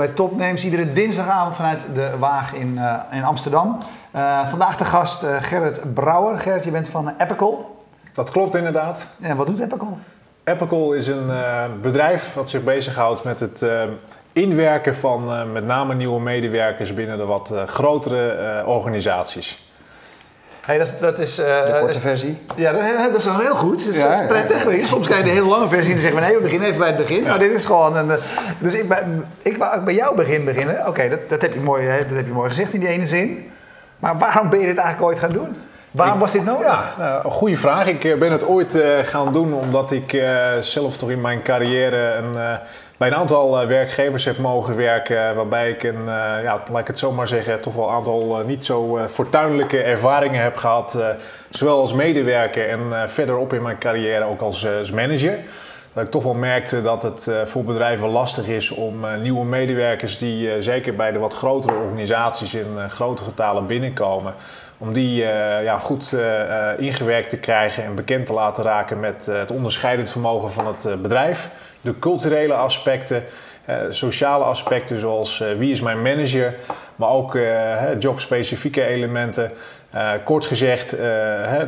bij Topnames. Iedere dinsdagavond vanuit de Waag in, uh, in Amsterdam. Uh, vandaag de gast uh, Gerrit Brouwer. Gerrit, je bent van Epical. Dat klopt inderdaad. En wat doet Epical? Epical is een bedrijf dat zich bezighoudt met het inwerken van met name nieuwe medewerkers binnen de wat grotere organisaties. Hey, dat, dat is, uh, de korte versie. Ja, dat, dat, is wel heel goed. Dat is, ja, prettig. Ja. Soms krijg je de hele lange versie en dan zeggen we nee, we beginnen even bij het begin. Maar dit is gewoon een... Dus ik, ik wou bij jouw begin beginnen. Oké, dat, dat, heb je mooi, dat heb je mooi gezegd in die ene zin. Maar waarom ben je dit eigenlijk ooit gaan doen? Waarom was dit nodig? Ja, nou, een goede vraag. Ik ben het ooit uh, gaan doen omdat ik uh, zelf toch in mijn carrière een, uh, bij een aantal werkgevers heb mogen werken. Waarbij ik een, ja, laat ik het zo maar zeggen, toch wel een aantal niet zo fortuinlijke ervaringen heb gehad. zowel als medewerker en verderop in mijn carrière ook als, als manager. Dat ik toch wel merkte dat het voor bedrijven lastig is om nieuwe medewerkers die zeker bij de wat grotere organisaties in grote getalen binnenkomen om die ja, goed ingewerkt te krijgen en bekend te laten raken met het onderscheidend vermogen van het bedrijf. De culturele aspecten, sociale aspecten zoals wie is mijn manager, maar ook jobspecifieke elementen. Kort gezegd,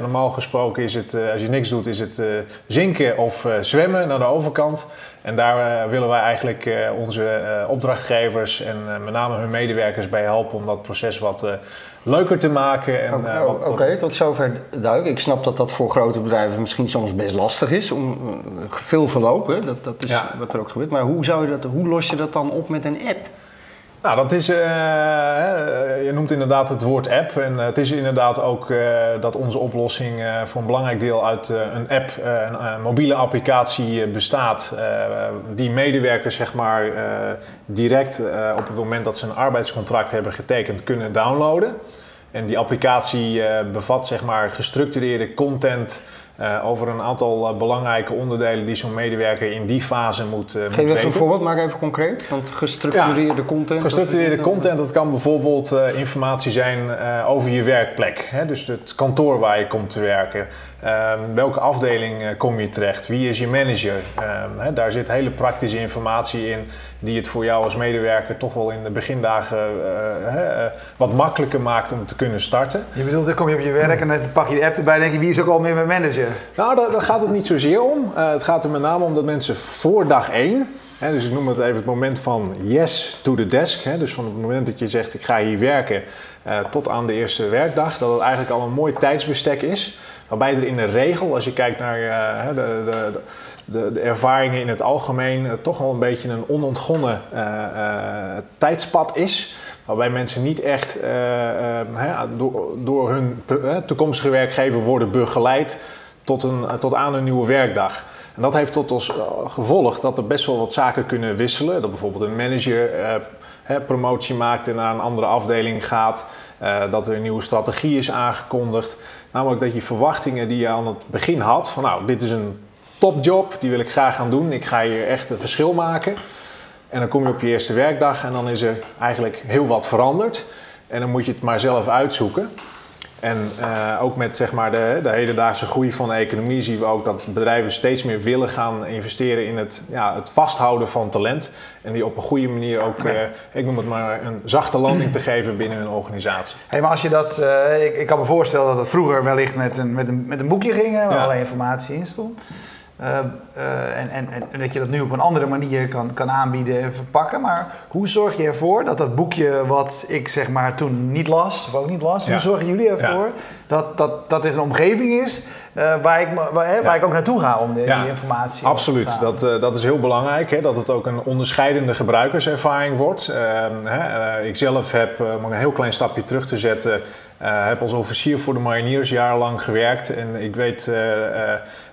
normaal gesproken is het, als je niks doet, is het zinken of zwemmen naar de overkant. En daar willen wij eigenlijk onze opdrachtgevers en met name hun medewerkers bij helpen om dat proces wat leuker te maken. Oké, okay, okay, tot zover duidelijk. Ik snap dat dat voor grote bedrijven misschien soms best lastig is om veel verlopen. Dat, dat is ja. wat er ook gebeurt. Maar hoe, zou je dat, hoe los je dat dan op met een app? Nou, dat is, uh, je noemt inderdaad het woord app. En het is inderdaad ook uh, dat onze oplossing uh, voor een belangrijk deel uit een app, een mobiele applicatie bestaat. die medewerkers zeg maar direct op het moment dat ze een arbeidscontract hebben getekend kunnen downloaden. En die applicatie bevat zeg maar gestructureerde content uh, over een aantal uh, belangrijke onderdelen die zo'n medewerker in die fase moet, uh, Geef even een voorbeeld, maak even concreet. Want gestructureerde ja, content. Gestructureerde content, dat kan bijvoorbeeld informatie zijn over je werkplek. Hè? Dus het kantoor waar je komt te werken. Ehm, welke afdeling kom je terecht? Wie is je manager? Ehm, hè? Daar zit hele praktische informatie in die het voor jou als medewerker toch wel in de begindagen wat makkelijker maakt om te kunnen starten. Je bedoelt, dan kom je op je werk en dan pak je de app erbij en denk je, wie is ook al meer mijn manager? Nou, daar, daar, gaat het niet zozeer om. Uh, het gaat er met name om dat mensen voor dag 1, hè, dus ik noem het even het moment van yes to the desk, hè, dus van het moment dat je zegt ik ga hier werken tot aan de eerste werkdag, dat het eigenlijk al een mooi tijdsbestek is. Waarbij er in de regel, als je kijkt naar de, de, de, de, ervaringen in het algemeen, toch wel een beetje een onontgonnen tijdspad is waarbij mensen niet echt door, door, hun toekomstige werkgever worden begeleid tot, een, tot aan een nieuwe werkdag. En dat heeft tot als eh, gevolg dat er best wel wat zaken kunnen wisselen. Dat bijvoorbeeld een manager promotie maakt en naar een andere afdeling gaat. Dat er een nieuwe strategie is aangekondigd. Namelijk dat je verwachtingen die je aan het begin had: van nou, dit is een topjob, die wil ik graag gaan doen. Ik ga hier echt een verschil maken. En dan kom je op je eerste werkdag en dan is er eigenlijk heel wat veranderd. En dan moet je het maar zelf uitzoeken. En uh, ook met zeg maar, de, de hedendaagse groei van de economie zien we ook dat bedrijven steeds meer willen gaan investeren in het, ja, het vasthouden van talent. En die op een goede manier ook, uh, ik noem het maar, een zachte landing te geven binnen hun organisatie. Hey, maar als je dat, uh, ik, ik, kan me voorstellen dat het vroeger wellicht met een, met een, met een boekje ging, waar ja. allerlei informatie in stond. Uh, uh, en, en, en, dat je dat nu op een andere manier kan, kan aanbieden en verpakken. Maar hoe zorg je ervoor dat dat boekje wat ik zeg maar toen niet las, of ook niet las, ja. hoe zorgen jullie ervoor ja. dat, dat, dat dit een omgeving is uh, waar, ik, waar, hè, waar ik ook naartoe ga om de, die informatie Absoluut, dat, dat is heel belangrijk. Hè, dat het ook een onderscheidende gebruikerservaring wordt. Ehm, hè, ik zelf heb, om een heel klein stapje terug te zetten, uh, heb als officier voor de mariniers jarenlang gewerkt. En ik weet uh,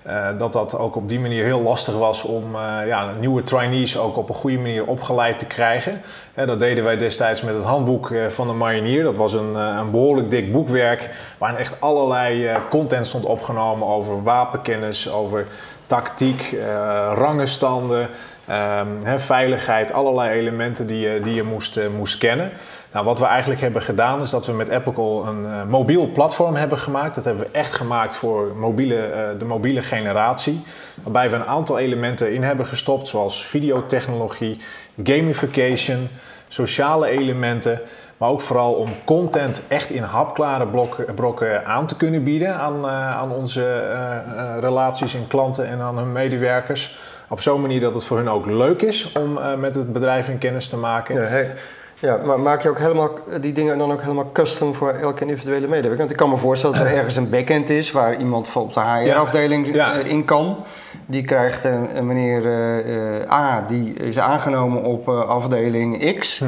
uh, dat dat ook op die manier heel lastig was om ja, nieuwe trainees ook op een goede manier opgeleid te krijgen. dat deden wij destijds met het handboek van de marinier. Dat was een, een behoorlijk dik boekwerk waarin echt allerlei content stond opgenomen over wapenkennis, over tactiek, rangenstanden, ehm, veiligheid, allerlei elementen die je, die je moest, moest kennen. Nou, wat we eigenlijk hebben gedaan is dat we met Apple een uh, mobiel platform hebben gemaakt. Dat hebben we echt gemaakt voor mobiele, uh, de mobiele generatie. Waarbij we een aantal elementen in hebben gestopt, zoals videotechnologie, gamification, sociale elementen. Maar ook vooral om content echt in hapklare blokken, brokken aan te kunnen bieden aan, aan onze relaties en klanten en aan hun medewerkers. Op zo'n manier dat het voor hun ook leuk is om met het bedrijf in kennis te maken. Ja, hey. Ja, maar maak je ook helemaal die dingen dan ook helemaal custom voor elke individuele medewerker? Want ik kan me voorstellen dat er ergens een backend is waar iemand op de HR-afdeling ja. in kan. Die krijgt een, een meneer uh, A, die is aangenomen op uh, afdeling X. Hm.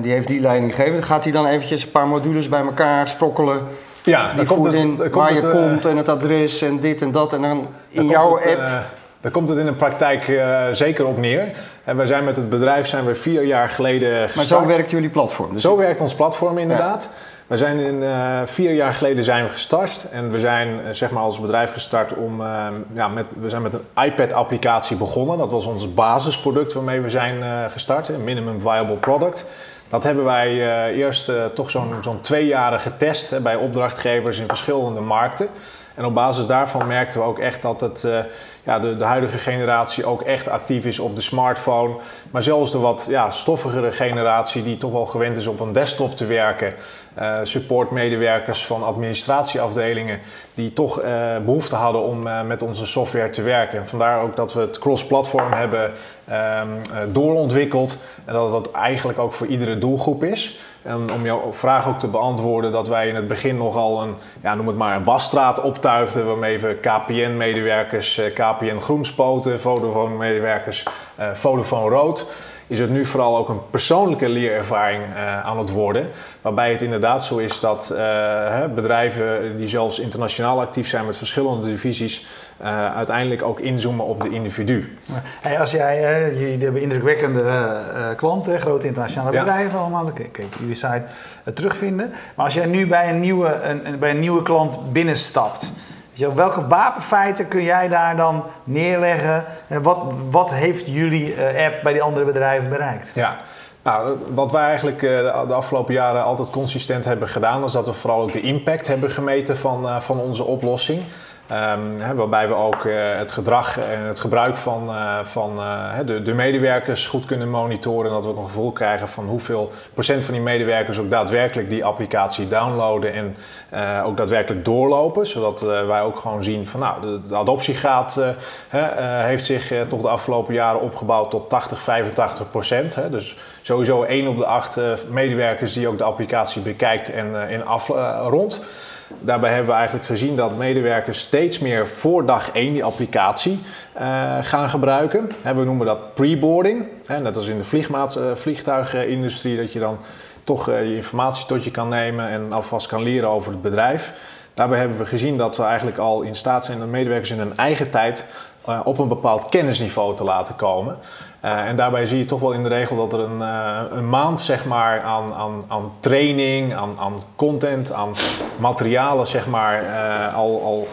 Die heeft die leiding gegeven. Gaat hij dan eventjes een paar modules bij elkaar sprokkelen. Ja, die komt het, in waar je komt en het adres en dit en dat. En dan in jouw app daar komt het in de praktijk uh, zeker op neer. En wij zijn met het bedrijf zijn we vier jaar geleden gestart. Maar zo werkt jullie platform? Dus zo werkt ons platform inderdaad. Ja. We zijn in, uh, vier jaar geleden zijn we gestart. En we zijn uh, zeg maar als bedrijf gestart om... ja, met, we zijn met een iPad-applicatie begonnen. Dat was ons basisproduct waarmee we zijn gestart. Een minimum viable product. Dat hebben wij eerst toch zo'n zo'n twee jaren getest... bij opdrachtgevers in verschillende markten. En op basis daarvan merkten we ook echt dat het ja, de, de huidige generatie ook echt actief is op de smartphone. Maar zelfs de wat ja, stoffigere generatie die toch wel gewend is op een desktop te werken. Uh, supportmedewerkers van administratieafdelingen die toch uh, behoefte hadden om met onze software te werken. En vandaar ook dat we het cross-platform hebben um, doorontwikkeld. En dat dat eigenlijk ook voor iedere doelgroep is. Om jouw vraag ook te beantwoorden, dat wij in het begin nogal een, ja, noem het maar, een wasstraat optuigden. Waarmee we KPN-medewerkers, KPN Groenspoten, Vodafone-medewerkers, Vodafone Rood is het nu vooral ook een persoonlijke leerervaring uh, aan het worden. Waarbij het inderdaad zo is dat uh, bedrijven die zelfs internationaal actief zijn met verschillende divisies, uh, uiteindelijk ook inzoomen op de individu. Hey, als jij, jullie hebben indrukwekkende klanten, grote internationale bedrijven allemaal, dan kun je jullie site terugvinden. Maar als jij nu bij een nieuwe, een, bij een nieuwe klant binnenstapt, welke wapenfeiten kun jij daar dan neerleggen? Wat, wat heeft jullie uh, app bij die andere bedrijven bereikt? Ja, nou, wat wij eigenlijk uh, de afgelopen jaren altijd consistent hebben gedaan, is dat we vooral ook de impact hebben gemeten van, van onze oplossing. Hè, waarbij we ook uh, het gedrag en het gebruik van, uh, van uh, de, de, medewerkers goed kunnen monitoren. Dat we ook een gevoel krijgen van hoeveel procent van die medewerkers ook daadwerkelijk die applicatie downloaden en ook daadwerkelijk doorlopen. Zodat wij ook gewoon zien van nou, de, de adoptiegraad heeft zich toch de afgelopen jaren opgebouwd tot 80, 85 procent. Dus sowieso 1 op de 8 medewerkers die ook de applicatie bekijkt en, en afrondt. Daarbij hebben we eigenlijk gezien dat medewerkers steeds meer voor dag 1 die applicatie uh, gaan gebruiken. we noemen dat preboarding. net als in de uh, vliegtuigindustrie, dat je dan toch uh, je informatie tot je kan nemen en alvast kan leren over het bedrijf. Daarbij hebben we gezien dat we eigenlijk al in staat zijn de medewerkers in hun eigen tijd op een bepaald kennisniveau te laten komen. Uh, en daarbij zie je toch wel in de regel dat er een, uh, een maand zeg maar, aan, aan, aan training, aan, aan content, aan materialen zeg maar, uh, al, al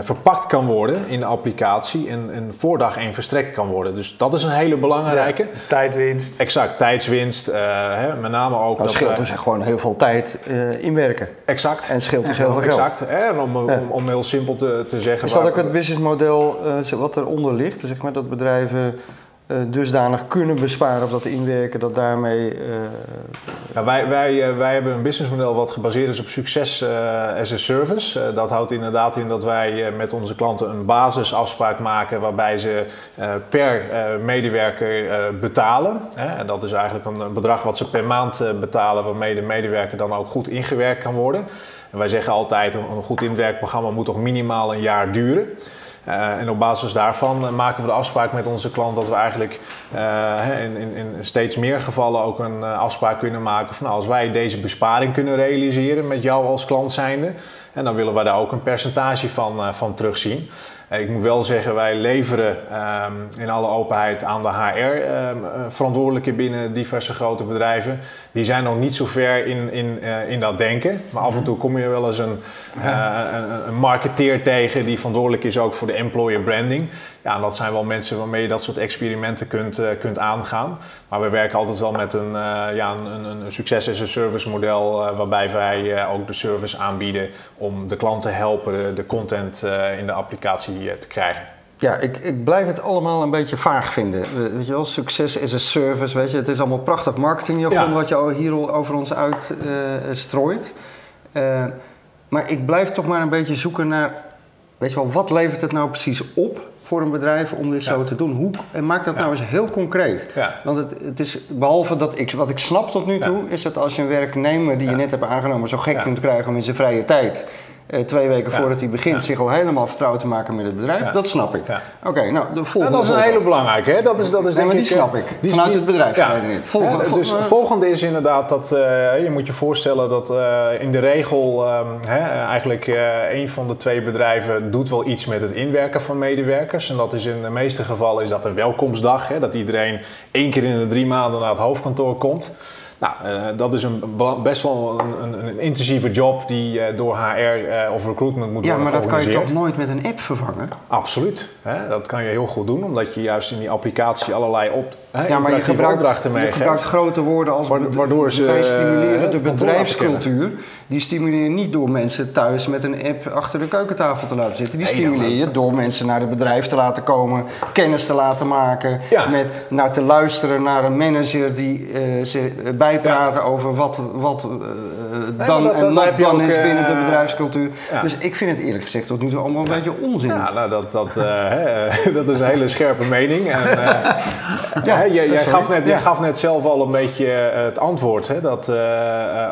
verpakt kan worden in de applicatie en, en voor dag één verstrekt kan worden. Dus dat is een hele belangrijke. Ja, dus tijdwinst. Exact, tijdswinst. Hè, met name ook. Dat, dat scheelt dus gewoon heel veel tijd inwerken. Exact. En scheelt dus heel veel geld. Exact. Hè, om, om, om, heel simpel te, te zeggen. Is dat ook het businessmodel wat eronder ligt? Zeg maar dat bedrijven uh, dusdanig kunnen besparen op dat inwerken, dat daarmee. Uh... Ja, wij, wij, uh, wij hebben een businessmodel wat gebaseerd is op succes as a service. dat houdt inderdaad in dat wij met onze klanten een basisafspraak maken waarbij ze per medewerker betalen. En dat is eigenlijk een bedrag wat ze per maand betalen, waarmee de medewerker dan ook goed ingewerkt kan worden. En wij zeggen altijd: een goed inwerkprogramma moet toch minimaal een jaar duren. Uh, en op basis daarvan uh, maken we de afspraak met onze klant dat we eigenlijk uh, in, in, in, steeds meer gevallen ook een afspraak kunnen maken van nou, als wij deze besparing kunnen realiseren met jou als klant zijnde, En dan willen we daar ook een percentage van, van terugzien. Ik moet wel zeggen, wij leveren ehm, in alle openheid aan de HR-verantwoordelijken ehm, binnen diverse grote bedrijven. Die zijn nog niet zo ver in, in, uh, in dat denken. Maar af en toe kom je wel eens een, uh, een, een, marketeer tegen die verantwoordelijk is ook voor de employer branding. Ja, en dat zijn wel mensen waarmee je dat soort experimenten kunt, uh, kunt aangaan. Maar we werken altijd wel met een, ja, een, een succes as a service model waarbij wij ook de service aanbieden om de klant te helpen de, de content in de applicatie te krijgen. Ja, ik, ik blijf het allemaal een beetje vaag vinden. Weet je wel, succes is een service, weet je. Het is allemaal prachtig marketingjargon ja. wat je hier over ons uit uh, strooit. Uh, maar ik blijf toch maar een beetje zoeken naar, weet je wel, wat levert het nou precies op voor een bedrijf om dit ja. zo te doen? Hoe, en maak dat nou eens heel concreet. Want het, het, is, behalve dat ik, wat ik snap tot nu toe, is dat als je een werknemer die je net hebt aangenomen zo gek kunt krijgen om in zijn vrije tijd twee weken voordat hij begint zich al helemaal vertrouwd te maken met het bedrijf. Dat snap ik. Oké, nou de volgende. dat is een hele belangrijke. Hè? Dat is, dat is denk maar die ik, snap ik. Die, vanuit het bedrijf ja. niet. Volgende, dus volgende is inderdaad dat uh, je moet je voorstellen dat in de regel hè, eigenlijk een van de twee bedrijven doet wel iets met het inwerken van medewerkers. En dat is in de meeste gevallen is dat een welkomstdag. Hè, dat iedereen één keer in de drie maanden naar het hoofdkantoor komt. Nou, uh, dat is een, best wel een, een, een intensieve job die uh, door HR eh, of recruitment moet ja, worden Ja, maar dat kan je toch nooit met een app vervangen? Absoluut. Hè? Dat kan je heel goed doen, omdat je juist in die applicatie allerlei op, ja, maar je gebruikt. Je grote woorden als waardoor ze, wij stimuleren de bedrijfscultuur. Die stimuleer je niet door mensen thuis met een app achter de keukentafel te laten zitten. Die stimuleer je door mensen naar het bedrijf te laten komen, kennis te laten maken, ja. met naar te luisteren naar een manager die ze bij bijpraten ja. over wat, wat uh, nee, dan dat, en not dan is binnen de bedrijfscultuur. Ja. Dus ik vind het eerlijk gezegd tot nu toe allemaal een beetje onzin. Ja, nou, dat, dat, uh, dat is een hele scherpe mening. En, uh, ja, hè, jij, jij, gaf net, jij gaf net zelf al een beetje het antwoord. Hè, dat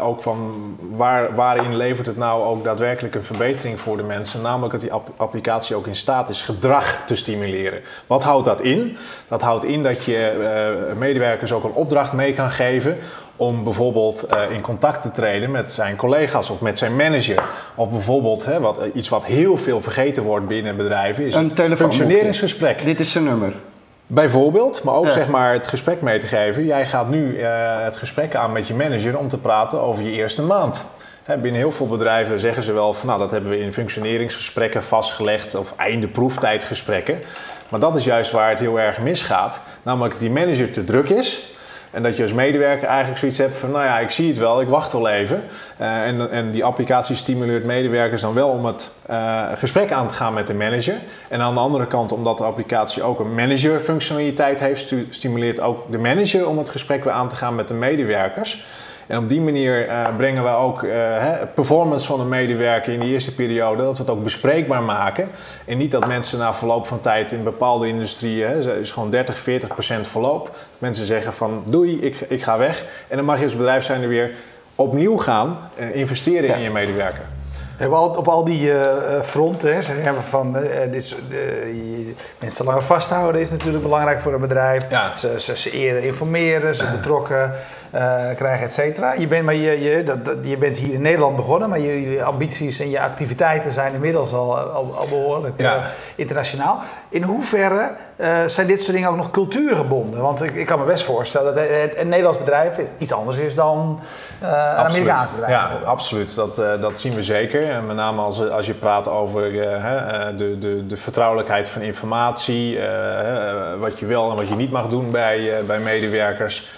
ook van waar, waarin levert het nou ook daadwerkelijk een verbetering voor de mensen? Namelijk dat die app applicatie ook in staat is gedrag te stimuleren. Wat houdt dat in? Dat houdt in dat je medewerkers ook een opdracht mee kan geven om bijvoorbeeld uh, in contact te treden met zijn collega's of met zijn manager. Of bijvoorbeeld, hè, wat, iets wat heel veel vergeten wordt binnen bedrijven, is een functioneringsgesprek. Dit is zijn nummer. Bijvoorbeeld, maar ook ja. zeg maar het gesprek mee te geven. Jij gaat nu uh, het gesprek aan met je manager om te praten over je eerste maand. Hè, binnen heel veel bedrijven zeggen ze wel van nou dat hebben we in functioneringsgesprekken vastgelegd of einde proeftijdgesprekken. Maar dat is juist waar het heel erg misgaat. Namelijk dat die manager te druk is en dat je als medewerker eigenlijk zoiets hebt van, nou ja, ik zie het wel, ik wacht wel even. Uh, en, en die applicatie stimuleert medewerkers dan wel om het uh, gesprek aan te gaan met de manager. En aan de andere kant, omdat de applicatie ook een manager-functionaliteit heeft, stimuleert ook de manager om het gesprek weer aan te gaan met de medewerkers. En op die manier uh, brengen we ook uh, hè, performance van een medewerker in de eerste periode, dat we het ook bespreekbaar maken. En niet dat mensen na verloop van tijd in bepaalde industrieën, hè, is gewoon 30, 40 procent verloop. Mensen zeggen van doei, ik, ik ga weg. En dan mag je als bedrijf zijn er weer opnieuw gaan uh, investeren ja. in je medewerker. We hebben al, op al die uh, fronten, hè, zeggen we van uh, dit is, mensen langer vasthouden is natuurlijk belangrijk voor een bedrijf. Ja. Ze, ze, ze, eerder informeren, ze betrokken krijgen, et cetera. Je, bent, maar je, je, dat, dat, je bent hier in Nederland begonnen, maar je, je ambities en je activiteiten zijn inmiddels al, al, al behoorlijk ja. internationaal. In hoeverre zijn dit soort dingen ook nog cultuurgebonden? Want ik, ik kan me best voorstellen dat het, een Nederlands bedrijf iets anders is dan een Amerikaans bedrijf. Ja, absoluut. Dat, dat zien we zeker. En met name als, als je praat over de, de, de vertrouwelijkheid van informatie, wat je wel en wat je niet mag doen bij, bij medewerkers.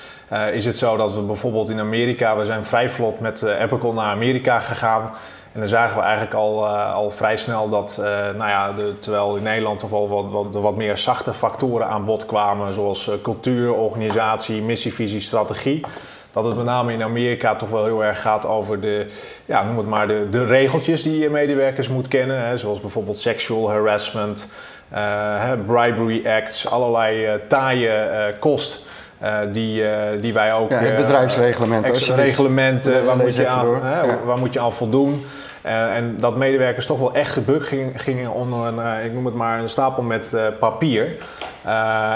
Is het zo dat we bijvoorbeeld in Amerika, we zijn vrij vlot met Epicol naar Amerika gegaan. En dan zagen we eigenlijk al, al vrij snel dat, nou ja, de, terwijl in Nederland toch wel wat, wat, wat meer zachte factoren aan bod kwamen, zoals cultuur, organisatie, missievisie, strategie dat het met name in Amerika toch wel heel erg gaat over de, ja, noem het maar, de, de regeltjes die je medewerkers moet kennen. Hè, zoals bijvoorbeeld sexual harassment, uh, bribery acts, allerlei uh, taaie uh, kost. Die, die wij ook. Ja, het bedrijfsreglement. reglementen, waar, moet je aan, ja. waar moet je aan voldoen? Uh, en dat medewerkers toch wel echt gebukt gingen, gingen onder een, uh, ik noem het maar, een stapel met uh, papier.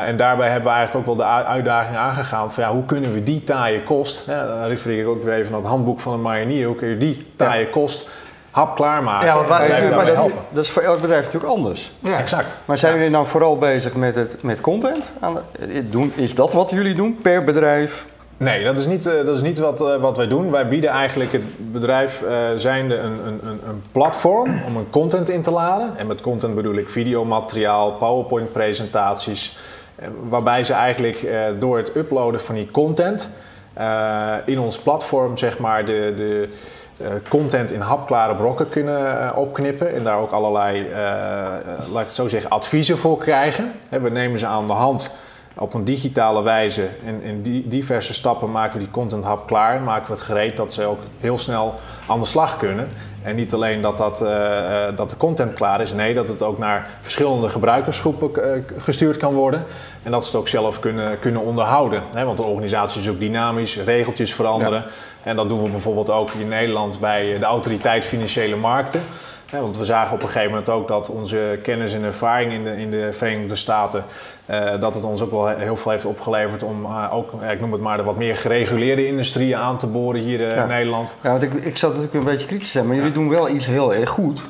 en daarbij hebben we eigenlijk ook wel de uitdaging aangegaan van ja, hoe kunnen we die taaie kost, dan refereer ik ook weer even naar het handboek van de marinier, hoe kun je die taaie kost hap klaarmaken. Ja, want waar zijn jullie dat, dat is voor elk bedrijf natuurlijk anders. Ja, exact. Maar zijn jullie nou vooral bezig met, het, met content? Doen, is dat wat jullie doen per bedrijf? Nee, dat is niet, eh, dat is niet wat, eh, wat wij doen. Wij bieden eigenlijk het bedrijf uh, zijnde een, een, een platform om een content in te laden. En met content bedoel ik videomateriaal, PowerPoint presentaties. Waarbij ze eigenlijk door het uploaden van die content in ons platform zeg maar de, de content in hapklare brokken kunnen opknippen. En daar ook allerlei, laat ik zo zeggen, adviezen voor krijgen. we nemen ze aan de hand op een digitale wijze en in diverse stappen maken we die content hub klaar. Maken we het gereed dat ze ook heel snel aan de slag kunnen. En niet alleen dat, dat, uh, dat de content klaar is, nee, dat het ook naar verschillende gebruikersgroepen uh, gestuurd kan worden. En dat ze het ook zelf kunnen, kunnen onderhouden. Hè? Want de organisatie is ook dynamisch, regeltjes veranderen. En dat doen we bijvoorbeeld ook in Nederland bij de Autoriteit Financiële Markten want we zagen op een gegeven moment ook dat onze kennis en ervaring in de, in de Verenigde Staten, uh, dat het ons ook wel heel veel heeft opgeleverd om uh, ook, ik noem het maar, de wat meer gereguleerde industrieën aan te boren hier uh, in Nederland. Ja, want ik, ik zat natuurlijk een beetje kritisch zijn, maar jullie doen wel iets heel erg goed.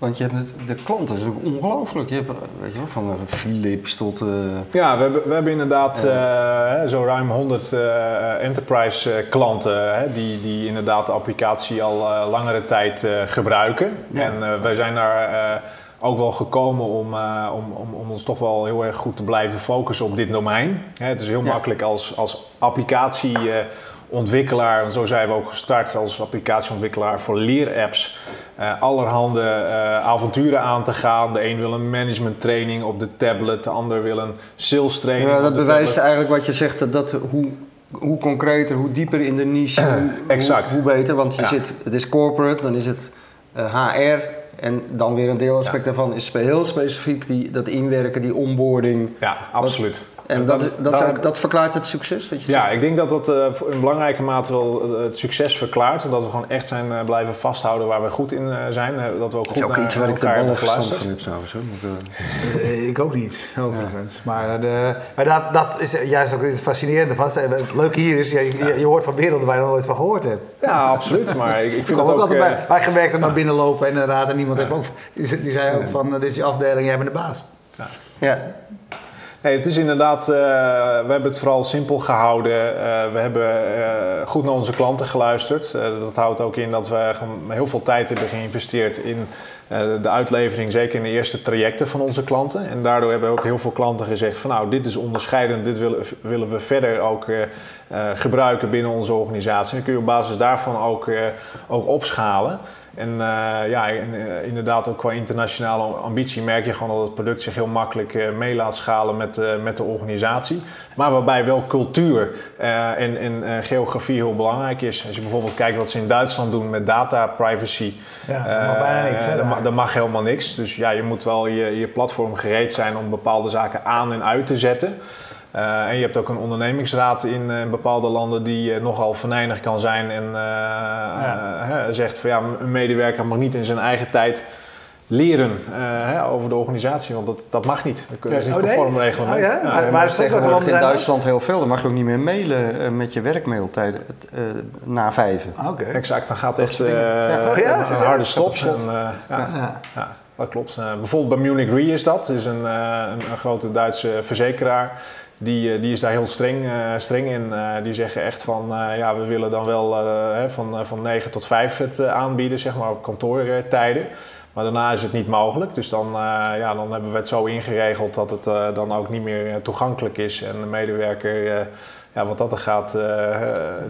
Want je hebt de klanten, is ook ongelooflijk. Je hebt, weet je wel, van Philips tot... Uh... Ja, we hebben, we hebben inderdaad uh, zo ruim 100 uh, enterprise klanten die, die inderdaad de applicatie al langere tijd gebruiken. Ja. En wij zijn daar ook wel gekomen om, om, om, om, ons toch wel heel erg goed te blijven focussen op dit domein. het is heel ja. makkelijk als, als applicatie ontwikkelaar, en zo zijn we ook gestart als applicatieontwikkelaar voor leerapps, uh, allerhande uh, avonturen aan te gaan. De een wil een management training op de tablet, de ander wil een sales training. Ja, dat bewijst eigenlijk wat je zegt, dat, dat hoe, hoe concreter, hoe dieper in de niche, hoe, exact. Hoe, beter. Want je zit, het is corporate, dan is het HR. Eh, en dan weer een deelaspect daarvan is heel specifiek die, dat inwerken, die onboarding. Ja, absoluut. En dat, dat, dat, dat, verklaart het succes? Dat je ja, ik denk dat dat uh, in belangrijke mate wel uh, het succes verklaart. En dat we gewoon echt zijn uh, blijven vasthouden waar we goed in zijn. dat we ook goed ook naar iets waar ik de verstand van heb trouwens. ik ook niet, overigens. Ja. Maar, de, maar dat, dat is juist ook het fascinerende van. Het leuke hier is, je, je, hoort van werelden waar je nog nooit van gehoord hebt. Ja, absoluut. Maar ik, ik vind het ook... altijd bij, wij gewerkt maar binnenlopen en inderdaad en niemand heeft ook... Die, die zei ook van, dit is je afdeling, jij bent de baas. Ja. Het is inderdaad, uh, we hebben het vooral simpel gehouden. Uh, we hebben uh, goed naar onze klanten geluisterd. dat houdt ook in dat we heel veel tijd hebben geïnvesteerd in de uitlevering, zeker in de eerste trajecten van onze klanten. En daardoor hebben ook heel veel klanten gezegd van nou, dit is onderscheidend, dit willen, willen we verder ook gebruiken binnen onze organisatie. En dan kun je op basis daarvan ook, ook opschalen. En uh, ja, eh, inderdaad ook qua internationale ambitie merk je gewoon dat het product zich heel makkelijk uh, mee laat schalen met, met de organisatie. Maar waarbij wel cultuur en, en geografie heel belangrijk is. Als je bijvoorbeeld kijkt wat ze in Duitsland doen met data privacy. Ja, dat mag bijna niks. Hè, dat, mag, helemaal niks. Dus ja, je moet wel je, je platform gereed zijn om bepaalde zaken aan en uit te zetten. Uh, en je hebt ook een ondernemingsraad in uh, bepaalde landen die uh, nogal venijnig kan zijn en ja. zegt van ja, een medewerker mag niet in zijn eigen tijd leren over de organisatie, want dat, dat mag niet. Dat is niet oh, conform nee? reglement. Oh, ja? maar, maar tegenwoordig in Duitsland heel veel. Dan mag je ook niet meer mailen met je werkmailtijden na vijven. Ah, okay. Exact, dan gaat echt ja. een harde stop. En, ja. Dat klopt. bijvoorbeeld bij Munich Re is dat. Dat is een, een, een grote Duitse verzekeraar. Die, eh, die is daar heel streng, uh, streng in. Uh, die zeggen echt van, ja, we willen dan wel hè, van, van 9 tot 5 het aanbieden, zeg maar, op kantoortijden. Maar daarna is het niet mogelijk. Dus dan, ja, dan hebben we het zo ingeregeld dat het dan ook niet meer toegankelijk is. En de medewerker, ja, wat dat er gaat,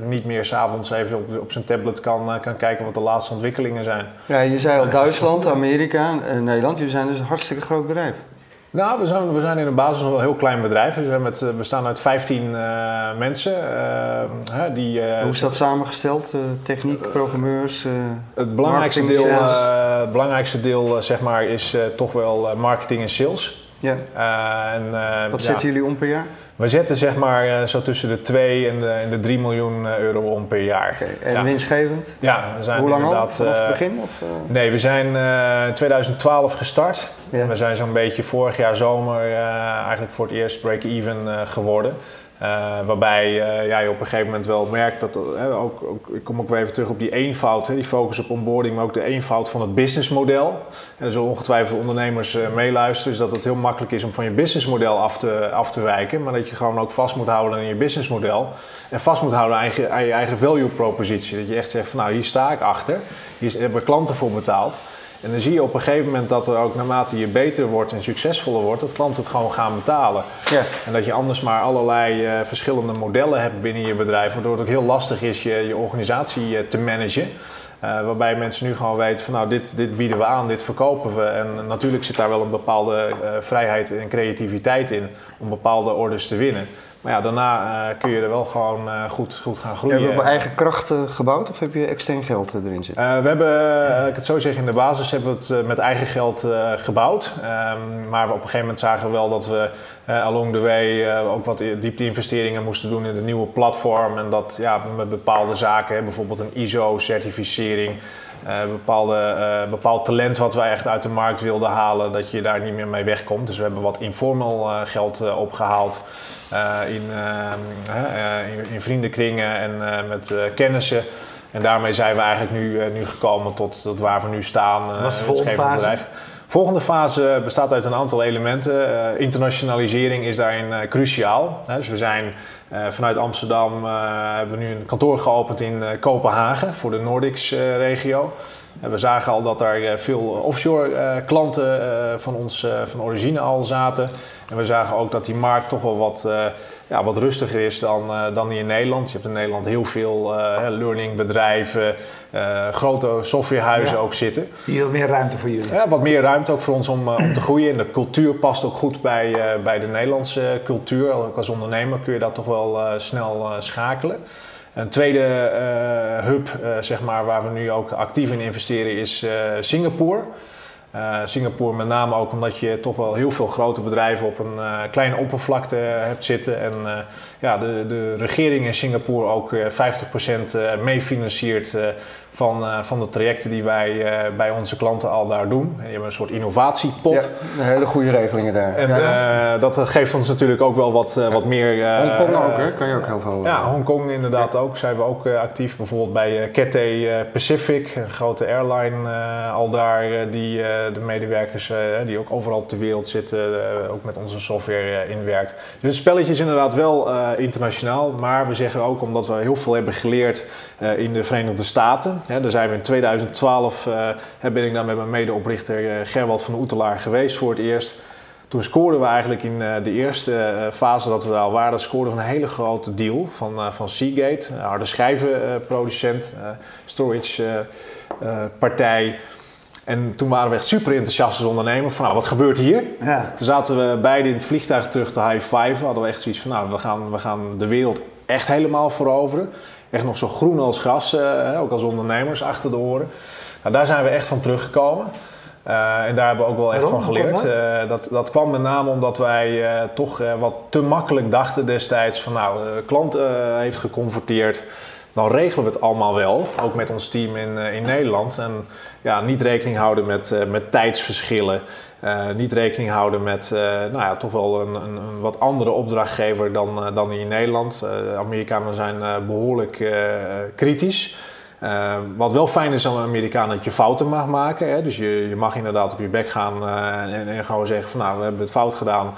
niet meer s'avonds even op, op zijn tablet kan, kan kijken wat de laatste ontwikkelingen zijn. Ja, je zei al Duitsland, Amerika, Nederland. Jullie zijn dus een hartstikke groot bedrijf. Nou, we zijn, we zijn in de basis nog wel een heel klein bedrijf. We zijn met, bestaan uit 15 uh, mensen. Uh, die, uh, Hoe is dat samengesteld? techniek, programmeurs, het belangrijkste deel, het belangrijkste deel zeg maar, is toch wel marketing en sales. Ja. en, Wat zetten jullie om per jaar? We zetten zeg maar uh, zo tussen de 2 en de, en de 3 miljoen eh, euro om per jaar. Okay. En ja. winstgevend? Ja, we zijn Hoe lang al? Vanaf het begin? Of, Nee, we zijn in 2012 gestart. We zijn zo'n beetje vorig jaar zomer eigenlijk voor het eerst break-even geworden. Waarbij ja, je op een gegeven moment wel merkt dat, ook, ook, ik kom ook weer even terug op die eenvoud, die focus op onboarding, maar ook de eenvoud van het businessmodel. En er zullen ongetwijfeld ondernemers meeluisteren, dus dat het heel makkelijk is om van je businessmodel af te, af te wijken, maar dat je gewoon ook vast moet houden aan je businessmodel en vast moet houden aan je, aan je eigen value propositie. Dat je echt zegt van nou hier sta ik achter, hier hebben klanten voor betaald. En dan zie je op een gegeven moment dat er ook naarmate je beter wordt en succesvoller wordt, dat klanten het gewoon gaan betalen. Ja. En dat je anders maar allerlei uh, verschillende modellen hebt binnen je bedrijf, waardoor het ook heel lastig is je, je organisatie uh, te managen. Uh, waarbij mensen nu gewoon weten van nou dit, dit bieden we aan, dit verkopen we. En natuurlijk zit daar wel een bepaalde vrijheid en creativiteit in om bepaalde orders te winnen. Maar ja, daarna uh, kun je er wel gewoon uh, goed, goed gaan groeien. Heb je op eigen krachten gebouwd of heb je extern geld erin zitten? We hebben, ik het zo zeg, in de basis hebben we het met eigen geld gebouwd. Um, maar op een gegeven moment zagen we wel dat we along the way ook wat diepte-investeringen moesten doen in de nieuwe platform. En dat ja, we met bepaalde zaken, bijvoorbeeld een ISO-certificering, bepaalde, bepaald talent wat wij echt uit de markt wilden halen, dat je daar niet meer mee wegkomt. Dus we hebben wat informel geld opgehaald. Eh, in, ehm, eh, in, in, vriendenkringen en eh, met kennissen. En daarmee zijn we eigenlijk nu, nu gekomen tot, tot waar we nu staan. Wat is de volgende fase? Bedrijf. Volgende fase bestaat uit een aantal elementen. Internationalisering is daarin cruciaal. dus we zijn vanuit Amsterdam hebben we nu een kantoor geopend in Kopenhagen voor de Nordics-regio. We zagen al dat er veel offshore klanten van ons van origine al zaten. En we zagen ook dat die markt toch wel wat, ja, wat rustiger is dan, dan die in Nederland. Je hebt in Nederland heel veel uh, learningbedrijven, grote softwarehuizen ook zitten. Hier meer ruimte voor jullie. Ja, wat meer ruimte ook voor ons om, om te groeien. En de cultuur past ook goed bij, bij de Nederlandse cultuur. Ook als ondernemer kun je dat toch wel snel schakelen. Een tweede hub zeg maar, waar we nu ook actief in investeren is Singapore. Uh, Singapore met name ook omdat je toch wel heel veel grote bedrijven op een kleine oppervlakte hebt zitten. En ja, de, de regering in Singapore ook 50% meefinanciert van, uh, van de trajecten die wij uh, bij onze klanten al daar doen. Je hebt een soort innovatiepot. Ja, hele goede regelingen daar. En ja. uh, dat geeft ons natuurlijk ook wel wat, wat meer... Hongkong ook, hè? Kan je ook heel veel... Ja, Hongkong inderdaad ook. Zijn we ook actief. Bijvoorbeeld bij Cathay Pacific, een grote airline al daar. die de medewerkers die ook overal ter wereld zitten, ook met onze software inwerkt. Dus het spelletje is inderdaad wel internationaal. Maar we zeggen ook, omdat we heel veel hebben geleerd in de Verenigde Staten daar zijn we in 2012, uh, eh, ben ik dan met mijn medeoprichter uh, Gerwald van Oetelaar geweest voor het eerst. Toen scoorden we eigenlijk in uh, de eerste fase dat we daar al waren, scoorden we een hele grote deal van, van Seagate, een harde schijvenproducent, storage partij. En toen waren we echt super enthousiast als ondernemer van nou, wat gebeurt hier? Ja. Toen zaten we beide in het vliegtuig terug te high five. Hadden we echt zoiets van nou, we gaan, we gaan de wereld echt helemaal veroveren echt nog zo groen als gras, uh, ook als ondernemers achter de oren. Nou, daar zijn we echt van teruggekomen. Uh, en daar hebben we ook wel echt van geleerd. Uh, dat, dat kwam met name omdat wij toch wat te makkelijk dachten destijds van nou, de klant heeft geconverteerd. Dan regelen we het allemaal wel, ook met ons team in, in Nederland. En ja, niet rekening houden met, met tijdsverschillen. Uh, niet rekening houden met nou ja, toch wel een, een, een, wat andere opdrachtgever dan, dan in Nederland. de Amerikanen zijn behoorlijk kritisch. wat wel fijn is aan de Amerikanen dat je fouten mag maken. Hè? Dus je, je mag inderdaad op je bek gaan en, en, gewoon zeggen van nou we hebben het fout gedaan.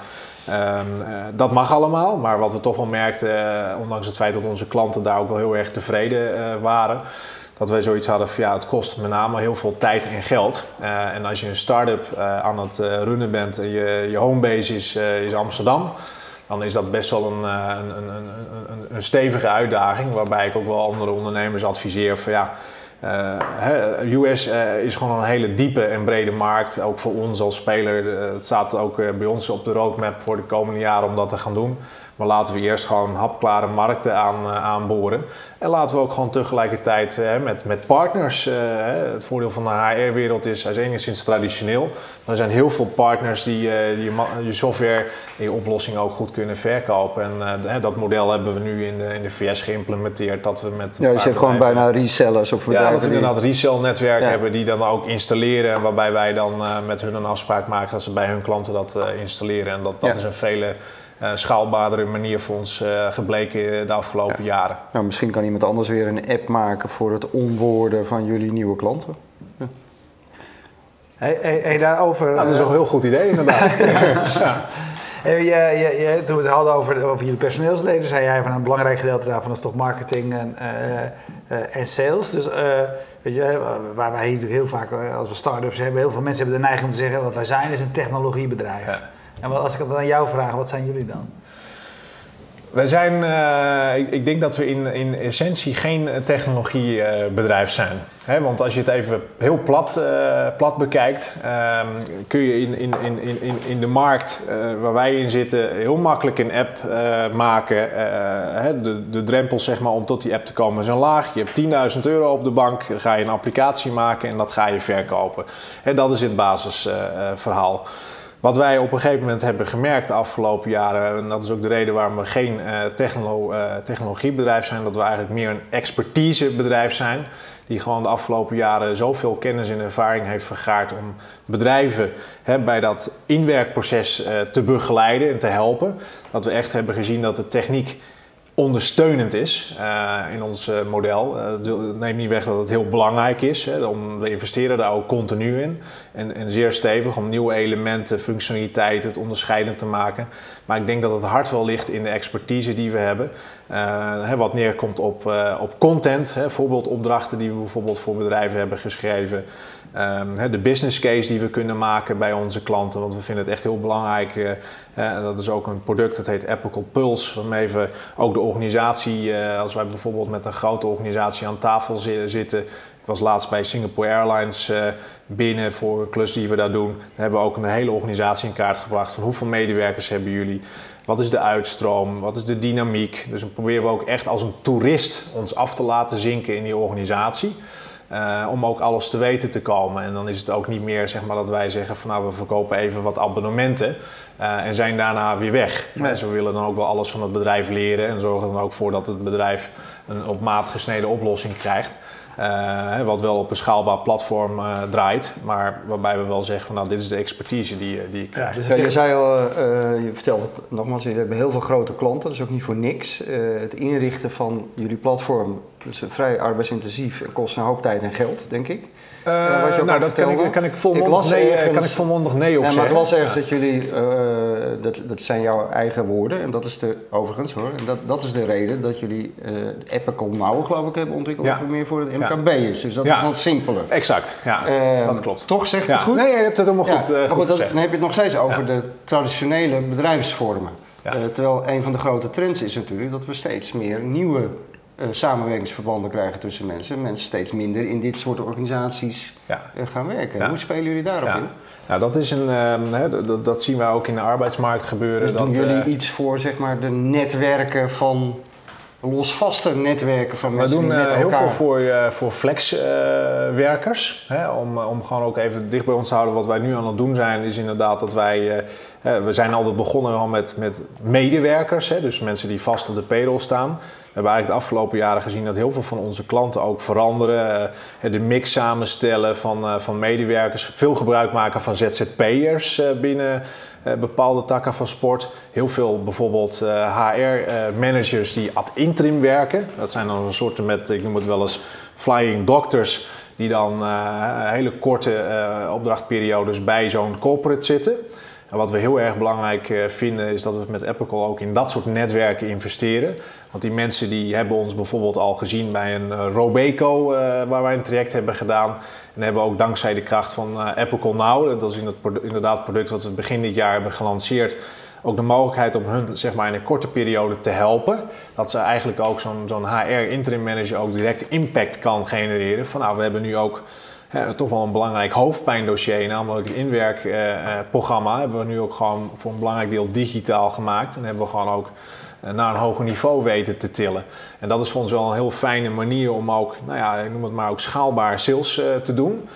Um, dat mag allemaal, maar wat we toch wel merkten, ondanks het feit dat onze klanten daar ook wel heel erg tevreden waren, dat wij zoiets hadden ja, het kost met name heel veel tijd en geld. En als je een start-up aan het runnen bent en je, je homebase is, is Amsterdam, dan is dat best wel een, een, een, een stevige uitdaging. Waarbij ik ook wel andere ondernemers adviseer van ja. US is gewoon een hele diepe en brede markt, ook voor ons als speler. het staat ook bij ons op de roadmap voor de komende jaren om dat te gaan doen. Maar laten we eerst gewoon hapklare markten aan, aanboren. En laten we ook gewoon tegelijkertijd met, met partners. Het voordeel van de HR-wereld is, hij is enigszins traditioneel. Maar er zijn heel veel partners die, die je, je, software en je oplossing ook goed kunnen verkopen. En dat model hebben we nu in de, in de VS geïmplementeerd. Dat we met ja, dus je hebt gewoon bijna resellers of Ja, dat we inderdaad resell-netwerken hebben die dan ook installeren. Waarbij wij dan met hun een afspraak maken dat ze bij hun klanten dat installeren. En dat, dat is een vele schaalbaardere manier voor ons gebleken de afgelopen jaren. Nou, misschien kan iemand anders weer een app maken voor het onboorden van jullie nieuwe klanten. Ja. Hey, hey, hey, daarover. Nou, dat is een heel goed idee, inderdaad. ja. Je, je, je, toen we het hadden over, over jullie personeelsleden, zei jij van een belangrijk gedeelte daarvan is toch marketing en, uh, en sales. Dus weet je, waar wij hier natuurlijk heel vaak, als we start-ups hebben, heel veel mensen hebben de neiging om te zeggen: wat wij zijn is een technologiebedrijf. Ja. En wat, als ik het aan jou vraag, wat zijn jullie dan? Wij zijn, uh, ik, denk dat we in, in essentie geen technologiebedrijf uh, zijn. Want als je het even heel plat, plat bekijkt, um, kun je in, in, in, in, in de markt waar wij in zitten heel makkelijk een app maken. De, de drempel zeg maar, om tot die app te komen een laag. Je hebt 10.000 euro op de bank, ga je een applicatie maken en dat ga je verkopen. He, dat is het basisverhaal. Wat wij op een gegeven moment hebben gemerkt de afgelopen jaren, en dat is ook de reden waarom we geen uh, technolo uh, technologiebedrijf zijn, dat we eigenlijk meer een expertisebedrijf zijn, die gewoon de afgelopen jaren zoveel kennis en ervaring heeft vergaard om bedrijven hè, bij dat inwerkproces uh, te begeleiden en te helpen. Dat we echt hebben gezien dat de techniek ondersteunend is uh, in ons uh, model. Uh, neemt niet weg dat het heel belangrijk is. Hè, om, we investeren daar ook continu in. En, en, zeer stevig om nieuwe elementen, functionaliteiten, het onderscheidend te maken. Maar ik denk dat het hart wel ligt in de expertise die we hebben. Hè, wat neerkomt op, op content, hè, voorbeeldopdrachten die we bijvoorbeeld voor bedrijven hebben geschreven. Um, de business case die we kunnen maken bij onze klanten. Want we vinden het echt heel belangrijk. Uh, dat is ook een product dat heet Apical Pulse. Waarmee we ook de organisatie, uh, als wij bijvoorbeeld met een grote organisatie aan tafel zitten. Ik was laatst bij Singapore Airlines uh, binnen voor een klus die we daar doen. Daar hebben we ook een hele organisatie in kaart gebracht. Van hoeveel medewerkers hebben jullie? Wat is de uitstroom? Wat is de dynamiek? Dus dan proberen we ook echt als een toerist ons af te laten zinken in die organisatie. Uh, om ook alles te weten te komen. En dan is het ook niet meer zeg maar, dat wij zeggen van nou we verkopen even wat abonnementen uh, en zijn daarna weer weg. Nee. Dus we willen dan ook wel alles van het bedrijf leren en zorgen er dan ook voor dat het bedrijf een op maat gesneden oplossing krijgt. Uh, wat wel op een schaalbaar platform uh, draait, maar waarbij we wel zeggen van nou dit is de expertise die, die je krijgt. Ja, dus ja, je zei al, uh, je vertelde het nogmaals, jullie hebben heel veel grote klanten, dat is ook niet voor niks. het inrichten van jullie platform is vrij arbeidsintensief en kost een hoop tijd en geld, denk ik. Uh, nou, dat kan ik, kan ik volmondig nee, kan ik volmondig nee op nee. Maar ik las ergens ja. dat jullie, uh, dat, dat zijn jouw eigen woorden en dat is de, overigens hoor, en dat, dat is de reden dat jullie uh, Epical Now geloof ik hebben ontwikkeld, ja. dat meer voor het MKB is. Dus dat is wat simpeler. Exact, ja, uh, dat klopt. Toch zeg je het goed? Nee, je hebt het helemaal goed, ja, goed, goed dat, Dan heb je het nog steeds over de traditionele bedrijfsvormen. terwijl een van de grote trends is natuurlijk dat we steeds meer nieuwe samenwerkingsverbanden krijgen tussen mensen. Mensen steeds minder in dit soort organisaties ja. uh, gaan werken. Ja. Hoe spelen jullie daarop ja. in? Nou, dat, is een, uh, dat, dat, zien we ook in de arbeidsmarkt gebeuren. Dus doen dat, jullie iets voor zeg maar, de netwerken van losvaste netwerken van mensen We doen heel veel voor, uh, voor flexwerkers. Uh, om, om gewoon ook even dicht bij ons te houden. Wat wij nu aan het doen zijn, is inderdaad dat wij... We zijn altijd begonnen al met, met medewerkers. Hè, dus mensen die vast op de payroll staan. We hebben eigenlijk de afgelopen jaren gezien dat heel veel van onze klanten ook veranderen. de mix samenstellen van, van medewerkers. Veel gebruik maken van ZZP'ers binnen bepaalde takken van sport. Heel veel bijvoorbeeld HR-managers die ad interim werken. Dat zijn dan een soort met, ik noem het wel eens, flying doctors. Die dan hele korte opdrachtperiodes bij zo'n corporate zitten. Wat we heel erg belangrijk vinden is dat we met Epical ook in dat soort netwerken investeren. Want die mensen die hebben ons bijvoorbeeld al gezien bij een uh, Robeco uh, waar wij een traject hebben gedaan. En hebben ook dankzij de kracht van Epical Now, dat is inderdaad het product wat we begin dit jaar hebben gelanceerd, ook de mogelijkheid om hun zeg maar, in een korte periode te helpen. Dat ze eigenlijk ook zo'n zo'n HR interim manager ook direct impact kan genereren. Van nou, we hebben nu ook ja, toch wel een belangrijk hoofdpijndossier, namelijk het inwerkprogramma, uh, hebben we nu ook gewoon voor een belangrijk deel digitaal gemaakt. En hebben we gewoon ook uh, naar een hoger niveau weten te tillen. En dat is voor ons wel een heel fijne manier om ook, nou ja, ik noem het maar ook schaalbaar sales te doen.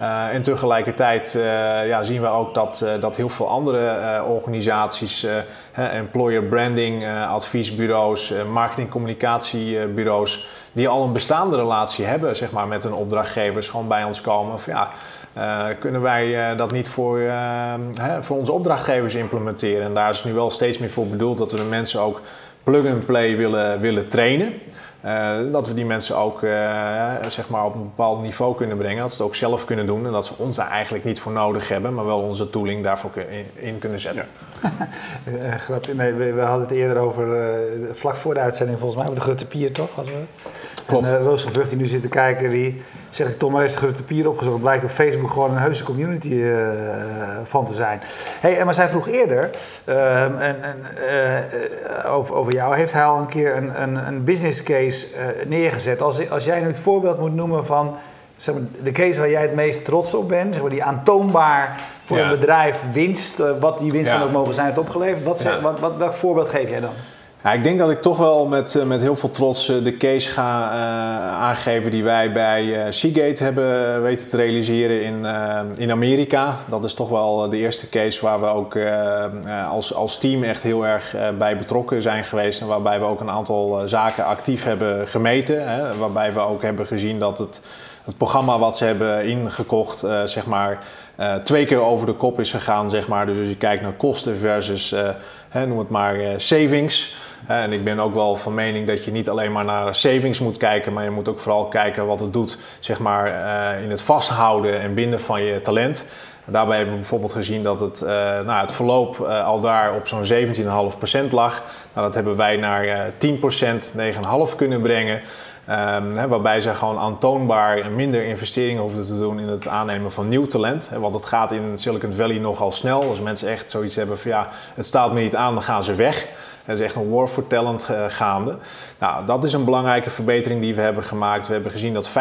Uh, en tegelijkertijd uh, ja, zien we ook dat, uh, dat heel veel andere organisaties, employer branding adviesbureaus, marketing communicatiebureaus, die al een bestaande relatie hebben zeg maar, met hun opdrachtgevers, gewoon bij ons komen. Van, ja, kunnen wij dat niet voor, voor onze opdrachtgevers implementeren? En daar is nu wel steeds meer voor bedoeld dat we de mensen ook plug-and-play willen, willen trainen. Uh, dat we die mensen ook uh, zeg maar op een bepaald niveau kunnen brengen. Dat ze het ook zelf kunnen doen. En dat ze ons daar eigenlijk niet voor nodig hebben. Maar wel onze tooling daarvoor in, kunnen zetten. Ja. grapje. Nee, we, hadden het eerder over, vlak voor de uitzending volgens mij, met de Grutte Pier toch? Hadden we? Klopt. En Roos van Vught die nu zit te kijken, die zegt toch maar eens de Grutte Pier opgezocht. Blijkt op Facebook gewoon een heuse community van te zijn. Hey, maar zij vroeg eerder ehm, en, en, over, over jou. Heeft hij al een keer een, een, een business case uh, neergezet. Als, als jij nu het voorbeeld moet noemen van zeg maar, de case waar jij het meest trots op bent, zeg maar, die aantoonbaar voor een bedrijf winst, uh, wat die winst dan ook mogen zijn, het opgeleverd. Wat, ja. wat, wat, welk voorbeeld geef jij dan? Ja, ik denk dat ik toch wel met, eh, met heel veel trots eh, de case ga uh, aangeven die wij bij Seagate hebben weten te realiseren in, in Amerika. Dat is toch wel de eerste case waar we ook als, als team echt heel erg bij betrokken zijn geweest. En waarbij we ook een aantal zaken actief hebben gemeten. Hè, waarbij we ook hebben gezien dat het, het programma wat ze hebben ingekocht, zeg maar, twee keer over de kop is gegaan. Zeg maar. Dus als je kijkt naar kosten versus, noem het maar, savings. En ik ben ook wel van mening dat je niet alleen maar naar savings moet kijken, maar je moet ook vooral kijken wat het doet zeg maar, eh, in het vasthouden en binden van je talent. Daarbij hebben we bijvoorbeeld gezien dat het, nou, het verloop al daar op zo'n 17,5% lag. Nou, dat hebben wij naar uh, 10%, 9,5% kunnen brengen. Hè, waarbij ze gewoon aantoonbaar minder investeringen hoefden te doen in het aannemen van nieuw talent. Want het gaat in Silicon Valley nogal snel. Als mensen echt zoiets hebben van ja, het staat me niet aan, dan gaan ze weg. Er is echt een war for talent uh, gaande. Nou, dat is een belangrijke verbetering die we hebben gemaakt. We hebben gezien dat 50%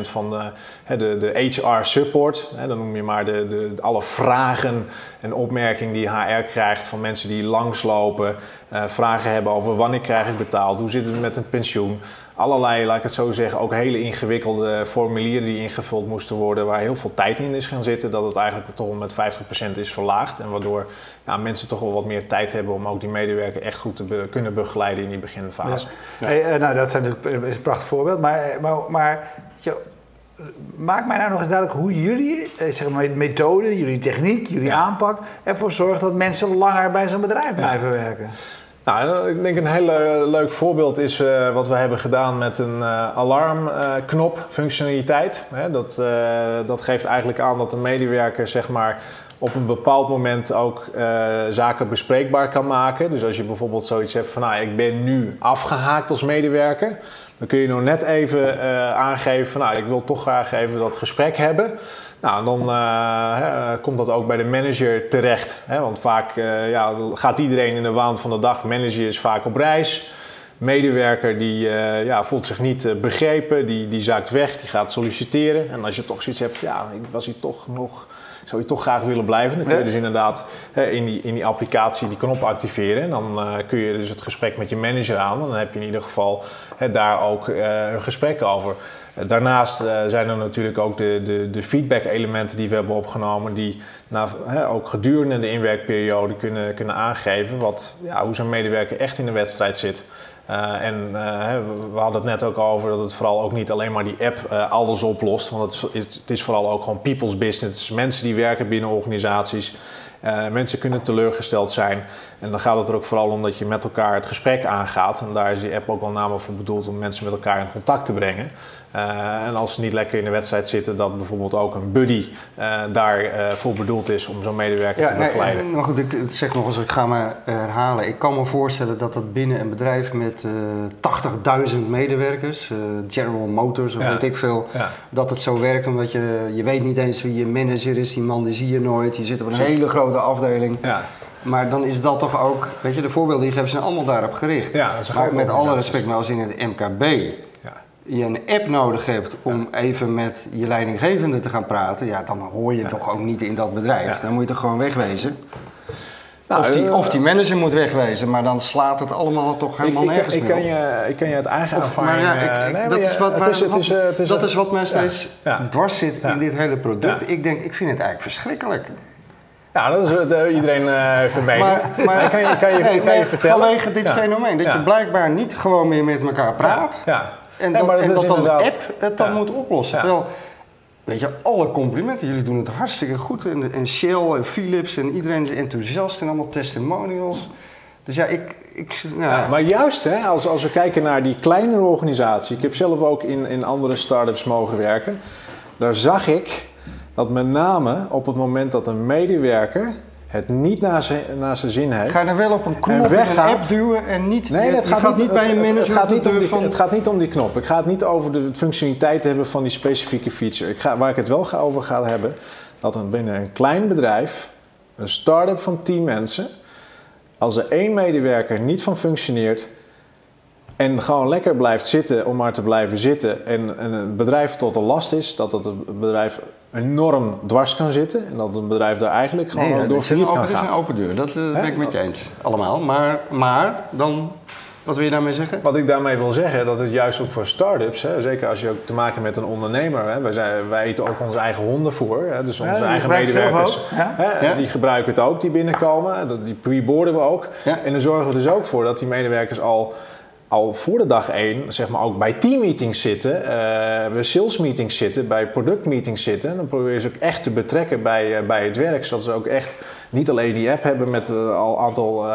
van de, de, de HR support, hè, dan noem je maar de, de, alle vragen en opmerkingen die HR krijgt van mensen die langslopen, uh, vragen hebben over wanneer krijg ik betaald, hoe zit het met een pensioen allerlei, laat ik het zo zeggen, ook hele ingewikkelde formulieren die ingevuld moesten worden, waar heel veel tijd in is gaan zitten, dat het eigenlijk toch met 50% is verlaagd. En waardoor ja, mensen toch wel wat meer tijd hebben om ook die medewerker echt goed te kunnen begeleiden in die beginfase. Ja. Hey, uh, nou, dat zijn natuurlijk, is een prachtig voorbeeld, maar, maar, maar je, maak mij nou nog eens duidelijk hoe jullie, eh, zeg maar, methode, jullie techniek, jullie aanpak ervoor zorgt dat mensen langer bij zo'n bedrijf blijven werken. Nou, ik denk een heel leuk voorbeeld is uh, wat we hebben gedaan met een uh, alarmknop uh, functionaliteit. dat, dat geeft eigenlijk aan dat de medewerker zeg maar, op een bepaald moment ook zaken bespreekbaar kan maken. Dus als je bijvoorbeeld zoiets hebt van nou, ik ben nu afgehaakt als medewerker. Dan kun je nog net even aangeven van nou, ik wil toch graag even dat gesprek hebben. Nou, dan uh, komt dat ook bij de manager terecht. Hè? Want vaak uh, ja, gaat iedereen in de waan van de dag. Manager is vaak op reis. Medewerker die uh, ja, voelt zich niet begrepen, die, die zaakt weg, die gaat solliciteren. En als je toch zoiets hebt, ja, ik was hier toch nog, zou je toch graag willen blijven. Dan kun je dus inderdaad in, die, in die applicatie die knop activeren. En dan kun je dus het gesprek met je manager aan. Dan heb je in ieder geval daar ook een gesprek over. Daarnaast uh, zijn er natuurlijk ook de, de, de feedback-elementen die we hebben opgenomen, die nou, ook gedurende de inwerkperiode kunnen, kunnen aangeven wat, ja, hoe zo'n medewerker echt in de wedstrijd zit. Uh, en uh, we hadden het net ook over dat het vooral ook niet alleen maar die app alles oplost. Want het is, het is vooral ook gewoon people's business. Mensen die werken binnen organisaties. Mensen kunnen teleurgesteld zijn. En dan gaat het er ook vooral om dat je met elkaar het gesprek aangaat. En daar is die app ook wel namelijk voor bedoeld om mensen met elkaar in contact te brengen. Uh, en als ze niet lekker in de wedstrijd zitten, dat bijvoorbeeld ook een buddy uh, daarvoor bedoeld is om zo'n medewerker te begeleiden. Nee, maar goed, ik zeg nog eens, ik ga me herhalen. Ik kan me voorstellen dat dat binnen een bedrijf met 80.000 medewerkers, General Motors of weet ik veel, dat het zo werkt. Omdat je, je weet niet eens wie je manager is, die man die zie je nooit. Je zit op een hele grote afdeling. Ja. Maar dan is dat toch ook, weet je, de voorbeelden die je geeft zijn allemaal daarop gericht. Ja, dat is maar met alle respect, maar als in het MKB. Je een app nodig hebt om even met je leidinggevende te gaan praten, ja, dan hoor je toch ook niet in dat bedrijf. Dan moet je toch gewoon wegwezen. Nou, of, die, eh, of die manager moet wegwezen, maar dan slaat het allemaal toch helemaal ik, nergens ik, meer kan je, ik kan je het eigen ervaring... Ik, dat is wat, dat is wat mij steeds dwars zit in dit hele product. Ik denk, ik vind het eigenlijk verschrikkelijk. Ja, dat is, uh, iedereen uh, heeft een mening. Maar, maar kan je, kan je, nee, kan je vertellen? Vanwege dit fenomeen, dat je blijkbaar niet gewoon meer met elkaar praat. Ja. En dat, en dat dan een app het dan moet oplossen. Terwijl weet je, alle complimenten. Jullie doen het hartstikke goed. En, en Shell en Philips en iedereen is enthousiast en allemaal testimonials. Dus ja, ik... ik ja. maar juist, hè, als, als we kijken naar die kleinere organisatie. Ik heb zelf ook in, in andere start-ups mogen werken. Daar zag ik dat met name op het moment dat een medewerker het niet naar zijn, naar zijn zin heeft. Ga dan wel op een knop in een app duwen en niet... Nee, het gaat, niet, bij een manager het, gaat niet om die, van... het gaat niet om die knop. Ik ga het niet over de functionaliteit hebben van die specifieke feature. Ik ga, waar ik het wel over ga hebben, dat een, binnen een klein bedrijf, een start-up van 10 mensen, als er één medewerker niet van functioneert, en gewoon lekker blijft zitten om maar te blijven zitten. En, en het bedrijf tot een last is, dat het bedrijf enorm dwars kan zitten. En dat een bedrijf daar eigenlijk gewoon nee, door failliet kan gaan. Het is een open deur, dat uh, ben ik met je eens. Allemaal. Maar, maar dan wat wil je daarmee zeggen? Wat ik daarmee wil zeggen, dat het juist ook voor start-ups, hè, zeker als je ook te maken hebt met een ondernemer, hè, wij, zijn, wij eten ook onze eigen honden Hè, dus onze eigen medewerkers, hè, die gebruiken het ook, die binnenkomen. Die pre-boarden we ook. En dan zorgen we dus ook voor dat die medewerkers al al voor de dag één, zeg maar ook bij teammeetings zitten, uh, bij sales meetings zitten, bij productmeetings zitten. En dan proberen ze ook echt te betrekken bij, uh, bij het werk, zodat ze ook echt niet alleen die app hebben met uh, al aantal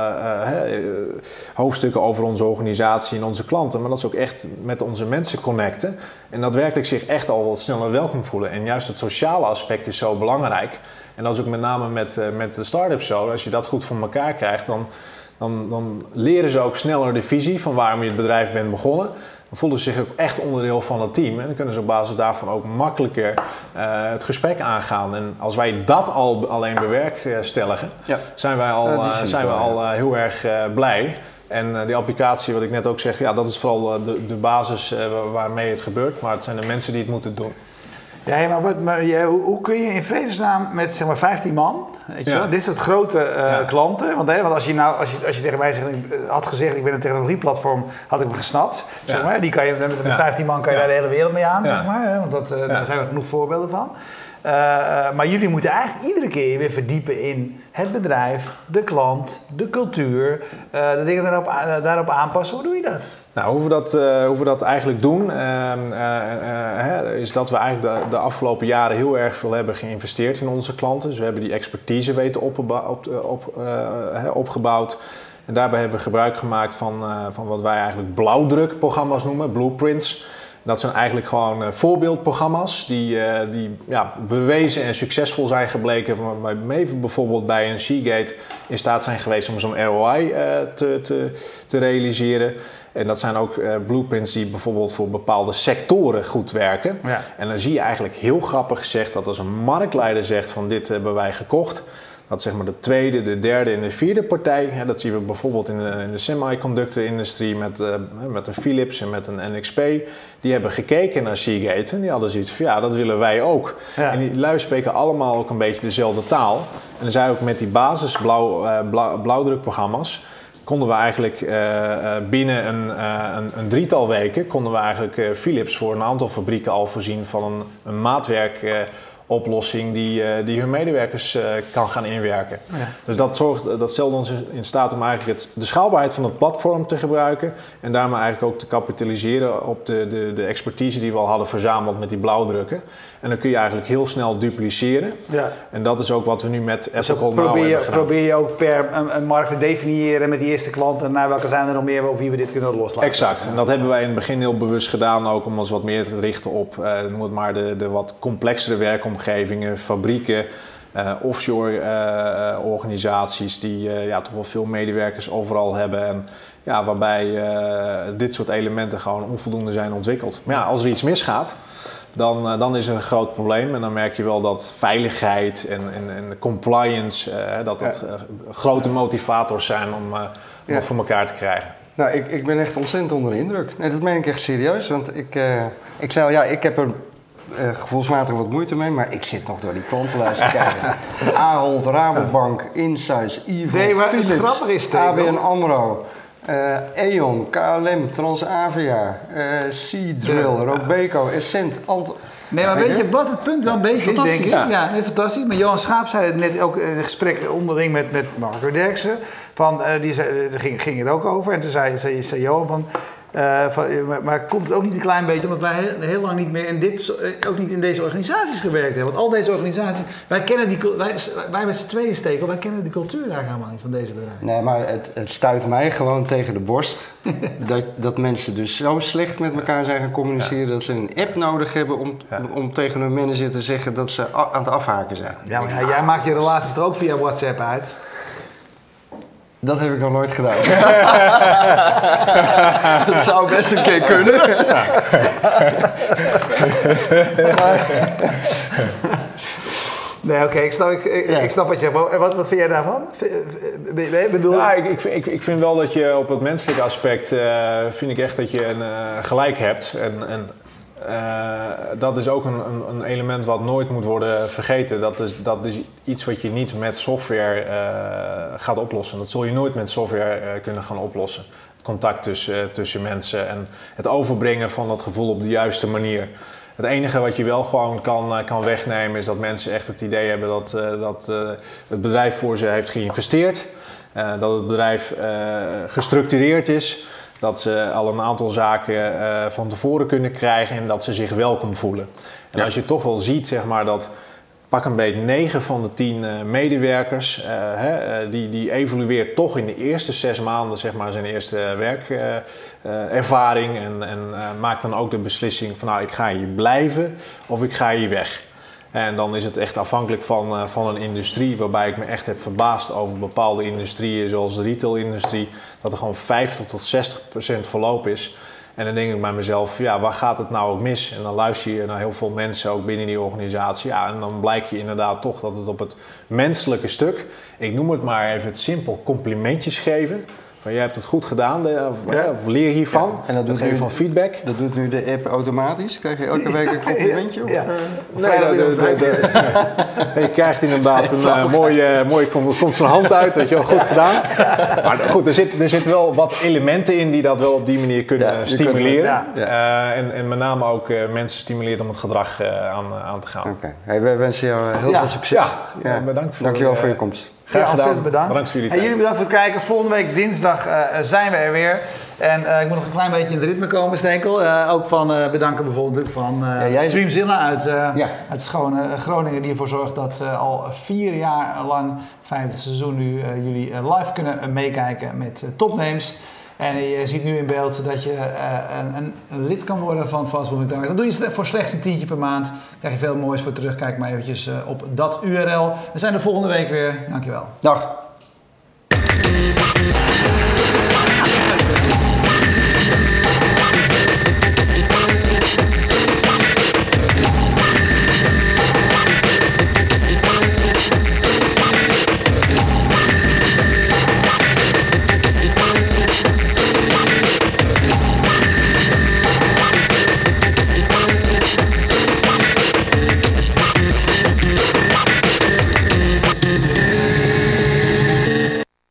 hoofdstukken over onze organisatie en onze klanten, maar dat ze ook echt met onze mensen connecten en daadwerkelijk zich echt al wat sneller welkom voelen. En juist het sociale aspect is zo belangrijk. En dat is ook met name met, met de start-ups zo. Als je dat goed voor elkaar krijgt, dan dan, dan leren ze ook sneller de visie van waarom je het bedrijf bent begonnen. Dan voelen ze zich ook echt onderdeel van het team. En dan kunnen ze op basis daarvan ook makkelijker uh, het gesprek aangaan. En als wij dat al alleen bewerkstelligen, ja. zijn wij al, uh, zijn we al uh, heel erg blij. En die applicatie, wat ik net ook zeg, ja, dat is vooral de, de basis waarmee het gebeurt. Maar het zijn de mensen die het moeten doen. Ja, maar, wat, maar ja, hoe, hoe, kun je in vredesnaam met zeg maar 15 man, weet je wel, dit soort grote uh, klanten, want, hè, want als je nou, als je, als je tegen mij zegt, ik had gezegd, ik ben een technologieplatform, had ik me gesnapt, zeg maar, die kan je, met, met 15 man kan je daar de hele wereld mee aan, zeg maar, hè, want dat, uh, daar zijn er genoeg voorbeelden van. Uh, maar jullie moeten eigenlijk iedere keer weer verdiepen in het bedrijf, de klant, de cultuur, de dingen daarop, daarop aanpassen. Hoe doe je dat? Nou, hoe we dat, uh, hoe we dat eigenlijk doen, uh, uh, is dat we eigenlijk de, afgelopen jaren heel erg veel hebben geïnvesteerd in onze klanten. Dus we hebben die expertise weten op, op, op, opgebouwd. En daarbij hebben we gebruik gemaakt van, van wat wij eigenlijk blauwdrukprogramma's noemen, blueprints. Dat zijn eigenlijk gewoon voorbeeldprogramma's die, die ja, bewezen en succesvol zijn gebleken. Waarmee bijvoorbeeld bij een Seagate in staat zijn geweest om zo'n ROI te, te, te realiseren. En dat zijn ook uh, blueprints die bijvoorbeeld voor bepaalde sectoren goed werken. Ja. En dan zie je eigenlijk heel grappig gezegd dat als een marktleider zegt van dit hebben wij gekocht, dat zeg maar de tweede, de derde en de vierde partij, hè, dat zien we bijvoorbeeld in de, in de semiconductor-industrie met, uh, met een Philips en met een NXP, die hebben gekeken naar Seagate en die hadden zoiets van ja, dat willen wij ook. En die lui spreken allemaal ook een beetje dezelfde taal. En dan zijn ook met die basis blauw, uh, blauw, blauwdrukprogramma's konden we eigenlijk uh, binnen een, uh, een, een, drietal weken konden we eigenlijk Philips voor een aantal fabrieken al voorzien van een, een maatwerk oplossing die, uh, die hun medewerkers uh, kan gaan inwerken. Ja. Dus dat, zorgt, dat stelt ons in staat om eigenlijk het, de schaalbaarheid van het platform te gebruiken en daarmee eigenlijk ook te kapitaliseren op de, de, de expertise die we al hadden verzameld met die blauwdrukken. En dan kun je eigenlijk heel snel dupliceren. Ja. En dat is ook wat we nu met dus Apple dus probeer, je, probeer je ook per een, een, markt te definiëren met die eerste klanten en naar welke zijn er nog meer op wie we dit kunnen loslaten. Exact. En dat hebben wij in het begin heel bewust gedaan ook om ons wat meer te richten op, uh, noem het maar, de, de wat complexere werkomgeving omgevingen, fabrieken, uh, offshore uh, organisaties die uh, ja, toch wel veel medewerkers overal hebben. En ja, waarbij dit soort elementen gewoon onvoldoende zijn ontwikkeld. Maar ja, als er iets misgaat, dan, dan is er een groot probleem. En dan merk je wel dat veiligheid en, en, en compliance, dat dat grote motivators zijn om, om ja. het voor elkaar te krijgen. Nou, ik, ik ben echt ontzettend onder de indruk. Nee, dat meen ik echt serieus. Want ik, ik zei al, ja, ik heb er uh, gevoelsmatig wat moeite mee, maar ik zit nog door die klantenlijst te kijken. Ahold, Rabobank, Insights, Ivo, nee, maar Philips, grappig is ABN AMRO, uh, E.ON, KLM, Transavia, uh, Seadrill, Robeco, Essent, Ant Nee, maar weet je wat het punt wel een beetje is, denk ik? Ja, nee, fantastisch. Maar Johan Schaap zei het net ook in een gesprek onderling met, met Marco Derksen. Van, uh, die zei, daar ging, ging het ook over. En toen zei, zei, zei Johan van Uh, maar, maar, komt het ook niet een klein beetje omdat wij heel, heel lang niet meer in dit, ook niet in deze organisaties gewerkt hebben? Want al deze organisaties, wij kennen die, wij, wij met z'n tweeën steken, wij kennen die cultuur eigenlijk helemaal niet van deze bedrijven. Nee, maar het, het stuit mij gewoon tegen de borst dat, dat mensen dus zo slecht met elkaar zijn gaan communiceren dat ze een app nodig hebben om, om tegen hun manager te zeggen dat ze aan het afhaken zijn. Ja, maar jij maakt je relaties er ook via WhatsApp uit. Dat heb ik nog nooit gedaan. dat zou best een keer kunnen. Nee, oké, ik, snap, ik, ik, snap wat je zegt. Maar wat, wat vind jij daarvan? Bedoel... Ja, ik, ik, ik, vind wel dat je op het menselijke aspect... Uh, vind ik echt dat je een, uh, gelijk hebt. En, en uh, dat is ook een, een, een, element wat nooit moet worden vergeten. Dat is, dat is iets wat je niet met software uh, gaat oplossen. Dat zul je nooit met software uh, kunnen gaan oplossen. Contact tussen, tussen mensen en het overbrengen van dat gevoel op de juiste manier. Het enige wat je wel gewoon kan, kan wegnemen is dat mensen echt het idee hebben dat, dat het bedrijf voor ze heeft geïnvesteerd. dat het bedrijf gestructureerd is dat ze al een aantal zaken uh, van tevoren kunnen krijgen en dat ze zich welkom voelen. En als je toch wel ziet, zeg maar, dat pak een beetje 9 van de 10 uh, eh, medewerkers, uh, hè, die, die evolueert toch in de eerste zes maanden, zeg maar, zijn eerste werkervaring en, en maakt dan ook de beslissing van, nou, ik ga hier blijven of ik ga hier weg. En dan is het echt afhankelijk van, uh, van een industrie, waarbij ik me echt heb verbaasd over bepaalde industrieën, zoals de retailindustrie, dat er gewoon 50 tot 60 procent verloop is. En dan denk ik bij mezelf, ja, waar gaat het nou ook mis? En dan luister je naar heel veel mensen ook binnen die organisatie. Ja, en dan blijkt je inderdaad toch dat het op het menselijke stuk, ik noem het maar even het simpel complimentjes geven van jij hebt het goed gedaan, de, of, leer hiervan. Ja. En dat doet geef van feedback. Dat doet nu de app automatisch? Krijg je elke week een complimentje? Of, ja. Uh, nee, de, de, de, je krijgt inderdaad een uh, mooie, mooie hand uit, dat je wel goed gedaan. Maar goed, er, zit, er zitten wel wat elementen in die dat wel op die manier kunnen stimuleren. Uh, en, en met name ook mensen stimuleert om het gedrag aan, aan te gaan. Oké, okay. hey, wij wensen jou heel veel succes. Ja, bedankt voor, Dankjewel voor je komst. Graag ontzettend bedankt. bedankt voor jullie, en jullie bedankt voor het kijken. Volgende week dinsdag uh, zijn we er weer. En uh, ik moet nog een klein beetje in de ritme komen, Stenkel. Uh, ook van bedanken bijvoorbeeld van ja, Streamzilla uit, ja. uit schone Groningen. Die ervoor zorgt dat al vier jaar lang, het vijfde seizoen nu, jullie live kunnen meekijken met topnames. En je ziet nu in beeld dat je een, een, een, lid kan worden van Fast. Dan doe je het voor slechts een tientje per maand. Krijg je veel moois voor terug. Kijk maar eventjes op dat URL. We zijn er volgende week weer. Dankjewel. Dag.